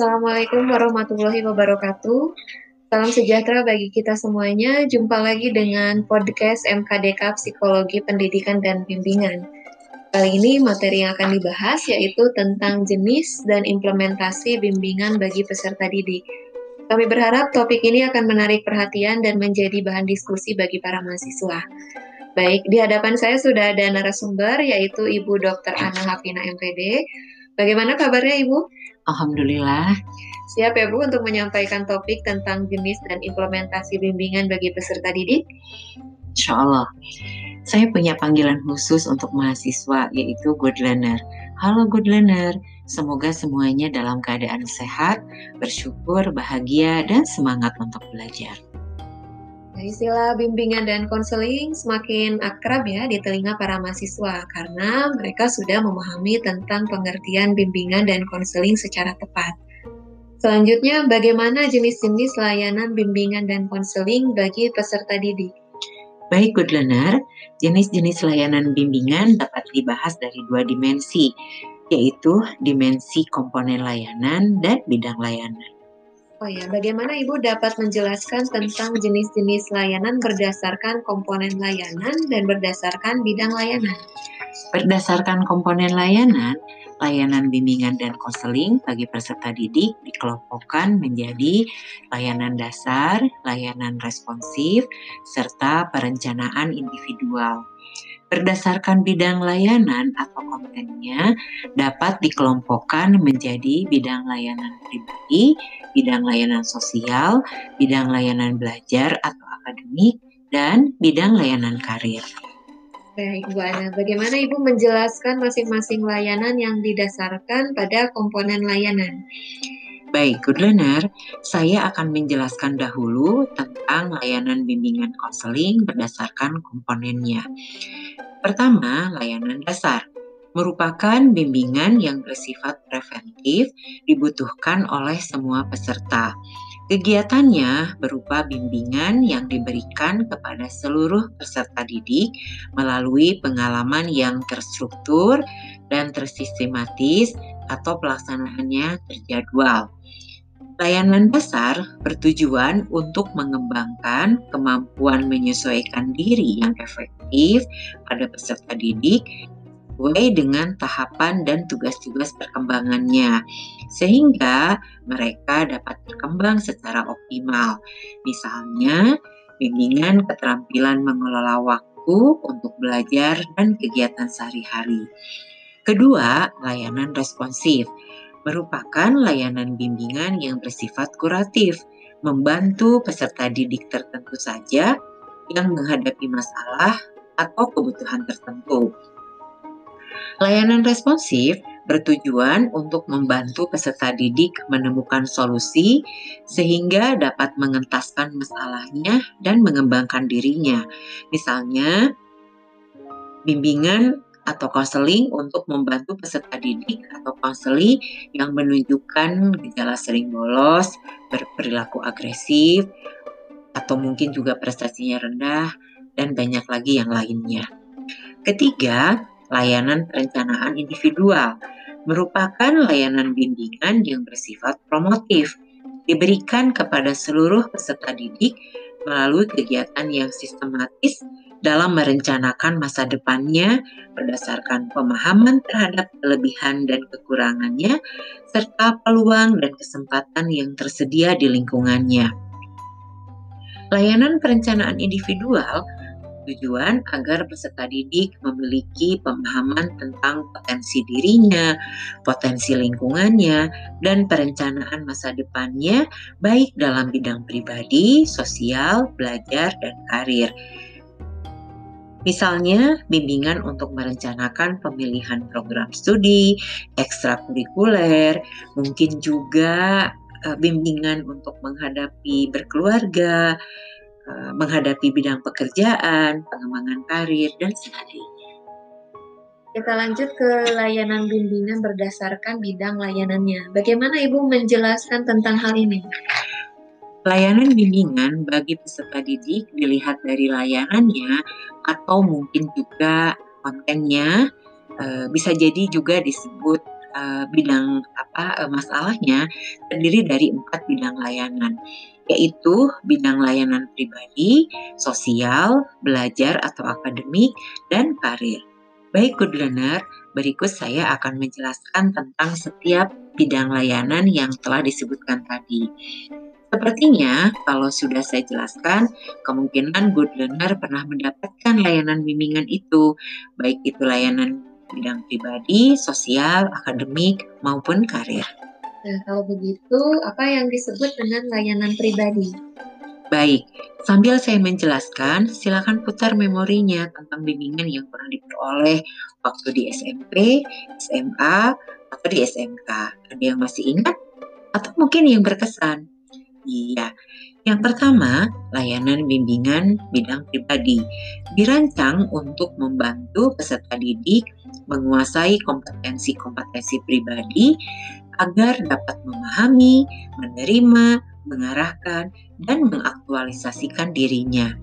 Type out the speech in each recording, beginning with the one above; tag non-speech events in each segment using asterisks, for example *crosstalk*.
Assalamualaikum warahmatullahi wabarakatuh. Salam sejahtera bagi kita semuanya. Jumpa lagi dengan podcast MKDK Psikologi Pendidikan dan Bimbingan. Kali ini materi yang akan dibahas yaitu tentang jenis dan implementasi bimbingan bagi peserta didik. Kami berharap topik ini akan menarik perhatian dan menjadi bahan diskusi bagi para mahasiswa. Baik, di hadapan saya sudah ada narasumber yaitu Ibu Dr. Ana Hafina MPD. Bagaimana kabarnya Ibu? Alhamdulillah. Siap ya Bu untuk menyampaikan topik tentang jenis dan implementasi bimbingan bagi peserta didik? Insya Allah. Saya punya panggilan khusus untuk mahasiswa yaitu good learner. Halo good learner, semoga semuanya dalam keadaan sehat, bersyukur, bahagia, dan semangat untuk belajar. Istilah bimbingan dan konseling semakin akrab ya di telinga para mahasiswa karena mereka sudah memahami tentang pengertian bimbingan dan konseling secara tepat. Selanjutnya, bagaimana jenis-jenis layanan bimbingan dan konseling bagi peserta didik? Baik, good learner, jenis-jenis layanan bimbingan dapat dibahas dari dua dimensi, yaitu dimensi komponen layanan dan bidang layanan. Oh ya, bagaimana Ibu dapat menjelaskan tentang jenis-jenis layanan berdasarkan komponen layanan dan berdasarkan bidang layanan? Berdasarkan komponen layanan, layanan bimbingan dan konseling bagi peserta didik dikelompokkan menjadi layanan dasar, layanan responsif, serta perencanaan individual. Berdasarkan bidang layanan atau kontennya dapat dikelompokkan menjadi bidang layanan pribadi, bidang layanan sosial, bidang layanan belajar atau akademik, dan bidang layanan karir. Baik, Bu Ana. Bagaimana Ibu menjelaskan masing-masing layanan yang didasarkan pada komponen layanan? Baik, good learner, saya akan menjelaskan dahulu tentang layanan bimbingan konseling berdasarkan komponennya. Pertama, layanan dasar merupakan bimbingan yang bersifat preventif dibutuhkan oleh semua peserta. Kegiatannya berupa bimbingan yang diberikan kepada seluruh peserta didik melalui pengalaman yang terstruktur dan tersistematis atau pelaksanaannya terjadwal. Layanan dasar bertujuan untuk mengembangkan kemampuan menyesuaikan diri yang efektif pada peserta didik sesuai dengan tahapan dan tugas-tugas perkembangannya, sehingga mereka dapat berkembang secara optimal. Misalnya, bimbingan keterampilan mengelola waktu untuk belajar dan kegiatan sehari-hari. Kedua, layanan responsif merupakan layanan bimbingan yang bersifat kuratif, membantu peserta didik tertentu saja yang menghadapi masalah atau kebutuhan tertentu. Layanan responsif bertujuan untuk membantu peserta didik menemukan solusi sehingga dapat mengentaskan masalahnya dan mengembangkan dirinya. Misalnya, bimbingan atau konseling untuk membantu peserta didik atau konseli yang menunjukkan gejala sering bolos, berperilaku agresif, atau mungkin juga prestasinya rendah, dan banyak lagi yang lainnya. Ketiga, layanan perencanaan individual merupakan layanan bimbingan yang bersifat promotif, diberikan kepada seluruh peserta didik melalui kegiatan yang sistematis dalam merencanakan masa depannya berdasarkan pemahaman terhadap kelebihan dan kekurangannya, serta peluang dan kesempatan yang tersedia di lingkungannya. Layanan perencanaan individual tujuan agar peserta didik memiliki pemahaman tentang potensi dirinya, potensi lingkungannya, dan perencanaan masa depannya, baik dalam bidang pribadi, sosial, belajar, dan karir. Misalnya, bimbingan untuk merencanakan pemilihan program studi, ekstrakurikuler, mungkin juga eh, bimbingan untuk menghadapi berkeluarga, menghadapi bidang pekerjaan, pengembangan karir, dan sebagainya. Kita lanjut ke layanan bimbingan berdasarkan bidang layanannya. Bagaimana Ibu menjelaskan tentang hal ini? Layanan bimbingan bagi peserta didik dilihat dari layanannya atau mungkin juga kontennya e, bisa jadi juga disebut uh, bidang apa uh, masalahnya terdiri dari empat bidang layanan yaitu bidang layanan pribadi, sosial, belajar atau akademik, dan karir. Baik good learner, berikut saya akan menjelaskan tentang setiap bidang layanan yang telah disebutkan tadi. Sepertinya, kalau sudah saya jelaskan, kemungkinan good learner pernah mendapatkan layanan bimbingan itu, baik itu layanan bidang pribadi, sosial, akademik, maupun karir. Nah, kalau begitu, apa yang disebut dengan layanan pribadi? Baik, sambil saya menjelaskan, silakan putar memorinya tentang bimbingan yang pernah diperoleh waktu di SMP, SMA, atau di SMK. Ada yang masih ingat? Atau mungkin yang berkesan? Iya. Yang pertama, layanan bimbingan bidang pribadi dirancang untuk membantu peserta didik menguasai kompetensi-kompetensi pribadi agar dapat memahami, menerima, mengarahkan, dan mengaktualisasikan dirinya.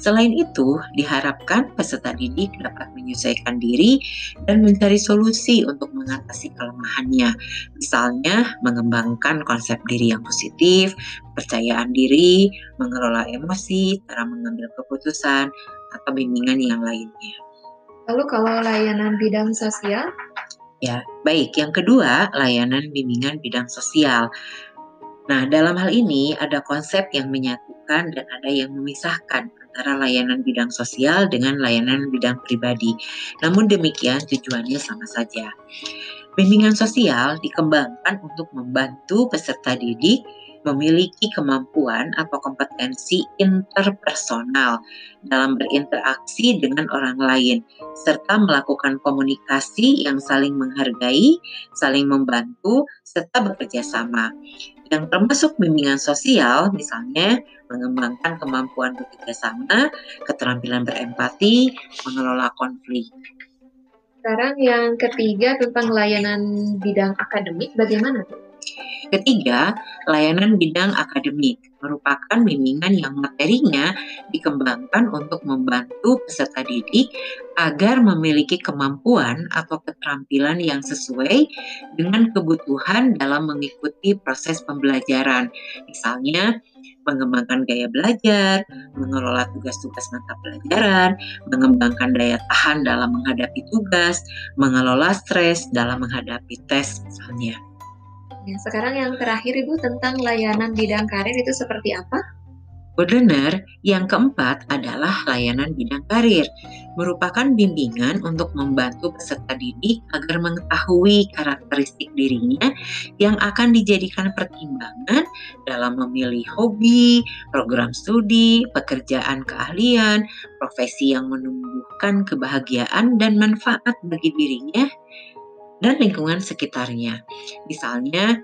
Selain itu, diharapkan peserta didik dapat menyesuaikan diri dan mencari solusi untuk mengatasi kelemahannya. Misalnya, mengembangkan konsep diri yang positif, percayaan diri, mengelola emosi, cara mengambil keputusan, atau bimbingan yang lainnya. Lalu kalau layanan bidang sosial? Ya, baik. Yang kedua, layanan bimbingan bidang sosial. Nah, dalam hal ini ada konsep yang menyatukan dan ada yang memisahkan antara layanan bidang sosial dengan layanan bidang pribadi. Namun demikian tujuannya sama saja. Bimbingan sosial dikembangkan untuk membantu peserta didik memiliki kemampuan atau kompetensi interpersonal dalam berinteraksi dengan orang lain, serta melakukan komunikasi yang saling menghargai, saling membantu, serta bekerja sama. Yang termasuk bimbingan sosial, misalnya mengembangkan kemampuan bekerja sama, keterampilan berempati, mengelola konflik. Sekarang yang ketiga tentang layanan bidang akademik, bagaimana? Ketiga, layanan bidang akademik merupakan bimbingan yang materinya dikembangkan untuk membantu peserta didik agar memiliki kemampuan atau keterampilan yang sesuai dengan kebutuhan dalam mengikuti proses pembelajaran. Misalnya, mengembangkan gaya belajar, mengelola tugas-tugas mata pelajaran, mengembangkan daya tahan dalam menghadapi tugas, mengelola stres dalam menghadapi tes misalnya. Ya, sekarang yang terakhir Ibu tentang layanan bidang karir itu seperti apa? Benar, yang keempat adalah layanan bidang karir, merupakan bimbingan untuk membantu peserta didik agar mengetahui karakteristik dirinya yang akan dijadikan pertimbangan dalam memilih hobi, program studi, pekerjaan keahlian, profesi yang menumbuhkan kebahagiaan dan manfaat bagi dirinya dan lingkungan sekitarnya. Misalnya,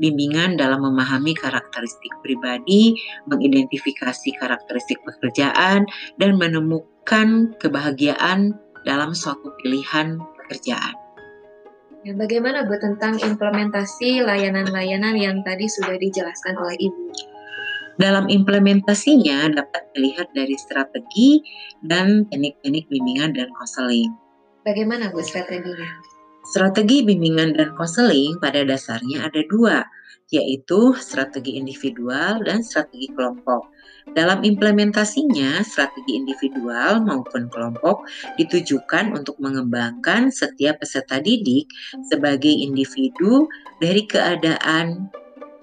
bimbingan dalam memahami karakteristik pribadi, mengidentifikasi karakteristik pekerjaan, dan menemukan kebahagiaan dalam suatu pilihan pekerjaan. Ya, bagaimana Bu tentang implementasi layanan-layanan yang tadi sudah dijelaskan oleh Ibu? Dalam implementasinya dapat dilihat dari strategi dan teknik-teknik bimbingan dan konseling. Bagaimana Bu strateginya? Strategi bimbingan dan konseling pada dasarnya ada dua, yaitu strategi individual dan strategi kelompok. Dalam implementasinya, strategi individual maupun kelompok ditujukan untuk mengembangkan setiap peserta didik sebagai individu dari keadaan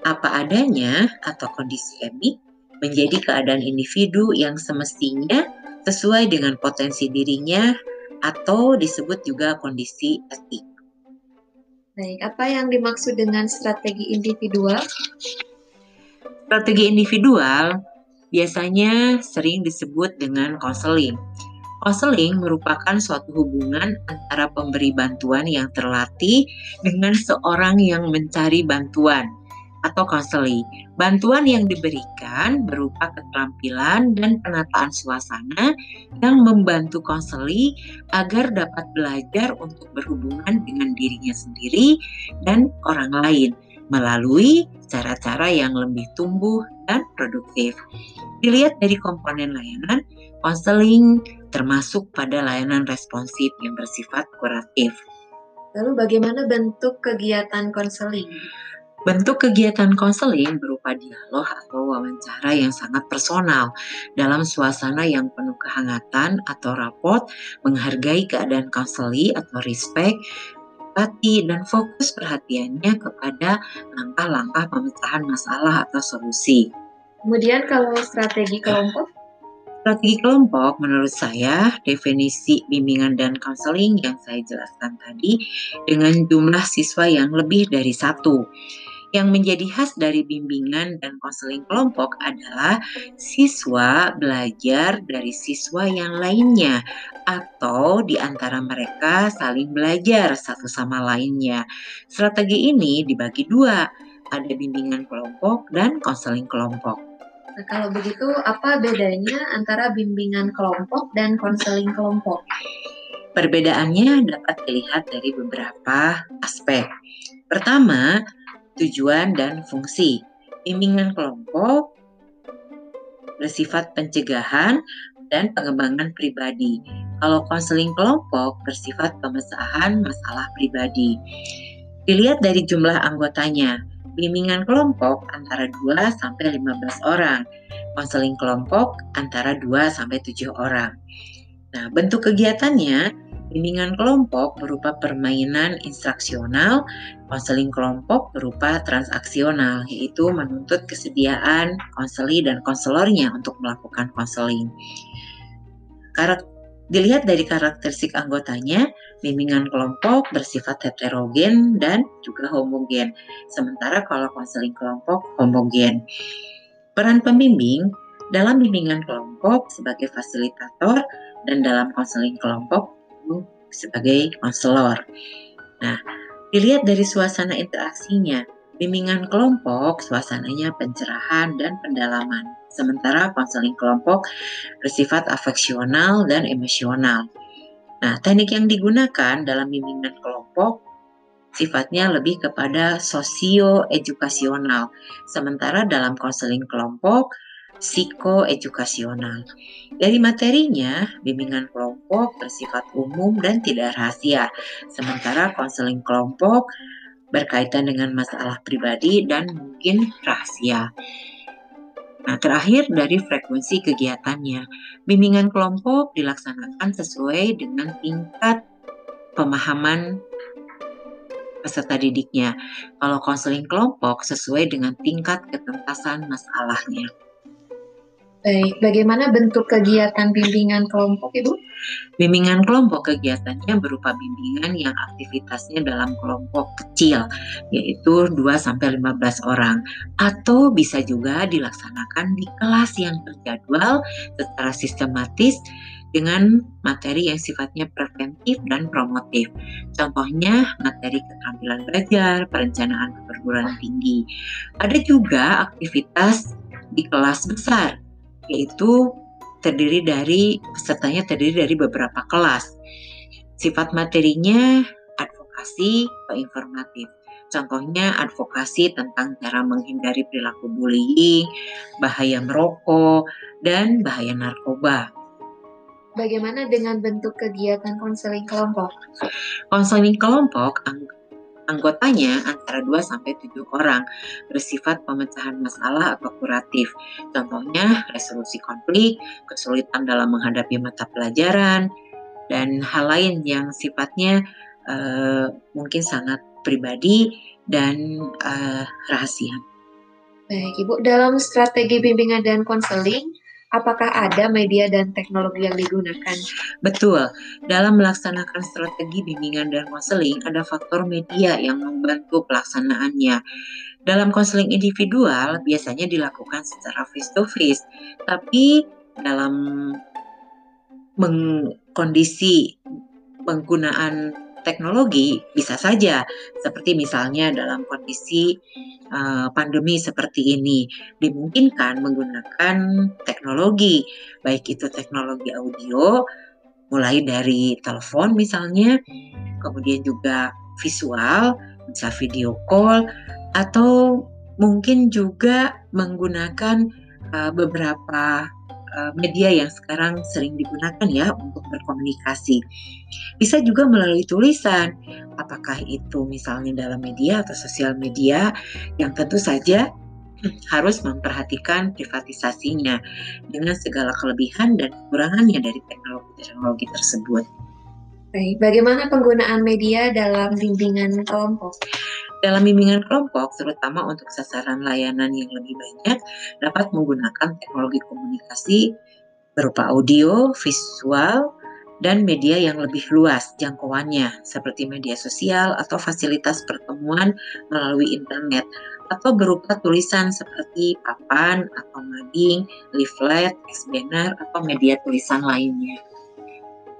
apa adanya atau kondisi emik menjadi keadaan individu yang semestinya sesuai dengan potensi dirinya atau disebut juga kondisi etik. Baik, apa yang dimaksud dengan strategi individual? Strategi individual biasanya sering disebut dengan konseling. Konseling merupakan suatu hubungan antara pemberi bantuan yang terlatih dengan seorang yang mencari bantuan atau konseli. Bantuan yang diberikan berupa keterampilan dan penataan suasana yang membantu konseli agar dapat belajar untuk berhubungan dengan dirinya sendiri dan orang lain melalui cara-cara yang lebih tumbuh dan produktif. Dilihat dari komponen layanan, konseling termasuk pada layanan responsif yang bersifat kuratif. Lalu bagaimana bentuk kegiatan konseling? Bentuk kegiatan konseling berupa dialog atau wawancara yang sangat personal dalam suasana yang penuh kehangatan atau rapot, menghargai keadaan konseli atau respect, empati, dan fokus perhatiannya kepada langkah-langkah pemecahan masalah atau solusi. Kemudian kalau strategi kelompok? Strategi kelompok menurut saya definisi bimbingan dan konseling yang saya jelaskan tadi dengan jumlah siswa yang lebih dari satu yang menjadi khas dari bimbingan dan konseling kelompok adalah siswa belajar dari siswa yang lainnya atau di antara mereka saling belajar satu sama lainnya. Strategi ini dibagi dua, ada bimbingan kelompok dan konseling kelompok. Nah, kalau begitu, apa bedanya antara bimbingan kelompok dan konseling kelompok? Perbedaannya dapat dilihat dari beberapa aspek. Pertama, tujuan dan fungsi. Bimbingan kelompok bersifat pencegahan dan pengembangan pribadi. Kalau konseling kelompok bersifat pemecahan masalah pribadi. Dilihat dari jumlah anggotanya. Bimbingan kelompok antara 2 sampai 15 orang. Konseling kelompok antara 2 sampai 7 orang. Nah, bentuk kegiatannya bimbingan kelompok berupa permainan instruksional, konseling kelompok berupa transaksional, yaitu menuntut kesediaan konseli dan konselornya untuk melakukan konseling. Dilihat dari karakteristik anggotanya, bimbingan kelompok bersifat heterogen dan juga homogen. Sementara kalau konseling kelompok homogen. Peran pembimbing dalam bimbingan kelompok sebagai fasilitator dan dalam konseling kelompok sebagai konselor. Nah, dilihat dari suasana interaksinya, bimbingan kelompok suasananya pencerahan dan pendalaman. Sementara konseling kelompok bersifat afeksional dan emosional. Nah, teknik yang digunakan dalam bimbingan kelompok sifatnya lebih kepada sosio-edukasional. Sementara dalam konseling kelompok psikoedukasional. Dari materinya, bimbingan kelompok bersifat umum dan tidak rahasia, sementara konseling kelompok berkaitan dengan masalah pribadi dan mungkin rahasia. Nah, terakhir dari frekuensi kegiatannya. Bimbingan kelompok dilaksanakan sesuai dengan tingkat pemahaman peserta didiknya. Kalau konseling kelompok sesuai dengan tingkat ketentasan masalahnya. Baik, bagaimana bentuk kegiatan bimbingan kelompok, Ibu? Bimbingan kelompok kegiatannya berupa bimbingan yang aktivitasnya dalam kelompok kecil, yaitu 2-15 orang. Atau bisa juga dilaksanakan di kelas yang terjadwal secara sistematis dengan materi yang sifatnya preventif dan promotif. Contohnya materi keterampilan belajar, perencanaan perguruan tinggi. Ada juga aktivitas di kelas besar yaitu terdiri dari pesertanya terdiri dari beberapa kelas. Sifat materinya advokasi atau informatif. Contohnya advokasi tentang cara menghindari perilaku bullying, bahaya merokok, dan bahaya narkoba. Bagaimana dengan bentuk kegiatan konseling kelompok? Konseling kelompok Anggotanya antara 2 sampai 7 orang, bersifat pemecahan masalah atau kuratif. Contohnya resolusi konflik, kesulitan dalam menghadapi mata pelajaran, dan hal lain yang sifatnya uh, mungkin sangat pribadi dan uh, rahasia. Baik, Ibu, dalam strategi bimbingan dan konseling, apakah ada media dan teknologi yang digunakan? Betul. Dalam melaksanakan strategi bimbingan dan konseling, ada faktor media yang membantu pelaksanaannya. Dalam konseling individual biasanya dilakukan secara face to face, tapi dalam kondisi penggunaan teknologi bisa saja seperti misalnya dalam kondisi uh, pandemi seperti ini dimungkinkan menggunakan teknologi baik itu teknologi audio mulai dari telepon misalnya kemudian juga visual bisa video call atau mungkin juga menggunakan uh, beberapa Eh, media yang sekarang sering digunakan ya untuk berkomunikasi. Bisa juga melalui tulisan, apakah itu misalnya dalam media atau sosial media yang tentu saja *clears throat* harus memperhatikan privatisasinya dengan segala kelebihan dan kekurangannya dari teknologi-teknologi tersebut. Baik, bagaimana penggunaan media dalam bimbingan kelompok? Dalam bimbingan kelompok, terutama untuk sasaran layanan yang lebih banyak, dapat menggunakan teknologi komunikasi berupa audio, visual, dan media yang lebih luas jangkauannya, seperti media sosial atau fasilitas pertemuan melalui internet, atau berupa tulisan seperti papan atau mading, leaflet, text banner, atau media tulisan lainnya.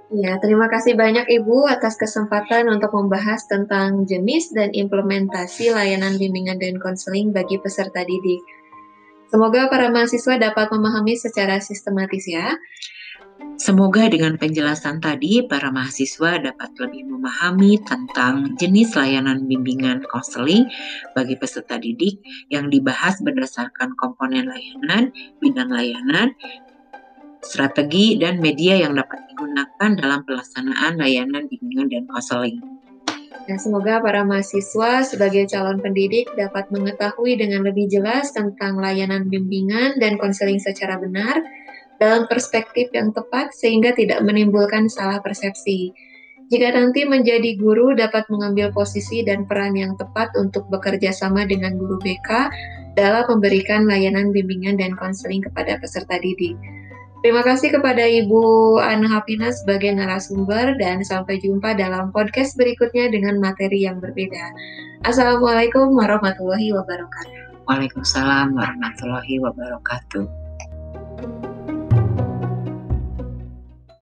Ya, terima kasih banyak Ibu atas kesempatan untuk membahas tentang jenis dan implementasi layanan bimbingan dan konseling bagi peserta didik. Semoga para mahasiswa dapat memahami secara sistematis ya. Semoga dengan penjelasan tadi, para mahasiswa dapat lebih memahami tentang jenis layanan bimbingan konseling bagi peserta didik yang dibahas berdasarkan komponen layanan, bidang layanan, strategi, dan media yang dapat digunakan dalam pelaksanaan layanan bimbingan dan konseling. Nah, semoga para mahasiswa sebagai calon pendidik dapat mengetahui dengan lebih jelas tentang layanan bimbingan dan konseling secara benar dalam perspektif yang tepat sehingga tidak menimbulkan salah persepsi. Jika nanti menjadi guru dapat mengambil posisi dan peran yang tepat untuk bekerja sama dengan guru BK dalam memberikan layanan bimbingan dan konseling kepada peserta didik. Terima kasih kepada Ibu Ana Hapina sebagai narasumber dan sampai jumpa dalam podcast berikutnya dengan materi yang berbeda. Assalamualaikum warahmatullahi wabarakatuh. Waalaikumsalam warahmatullahi wabarakatuh.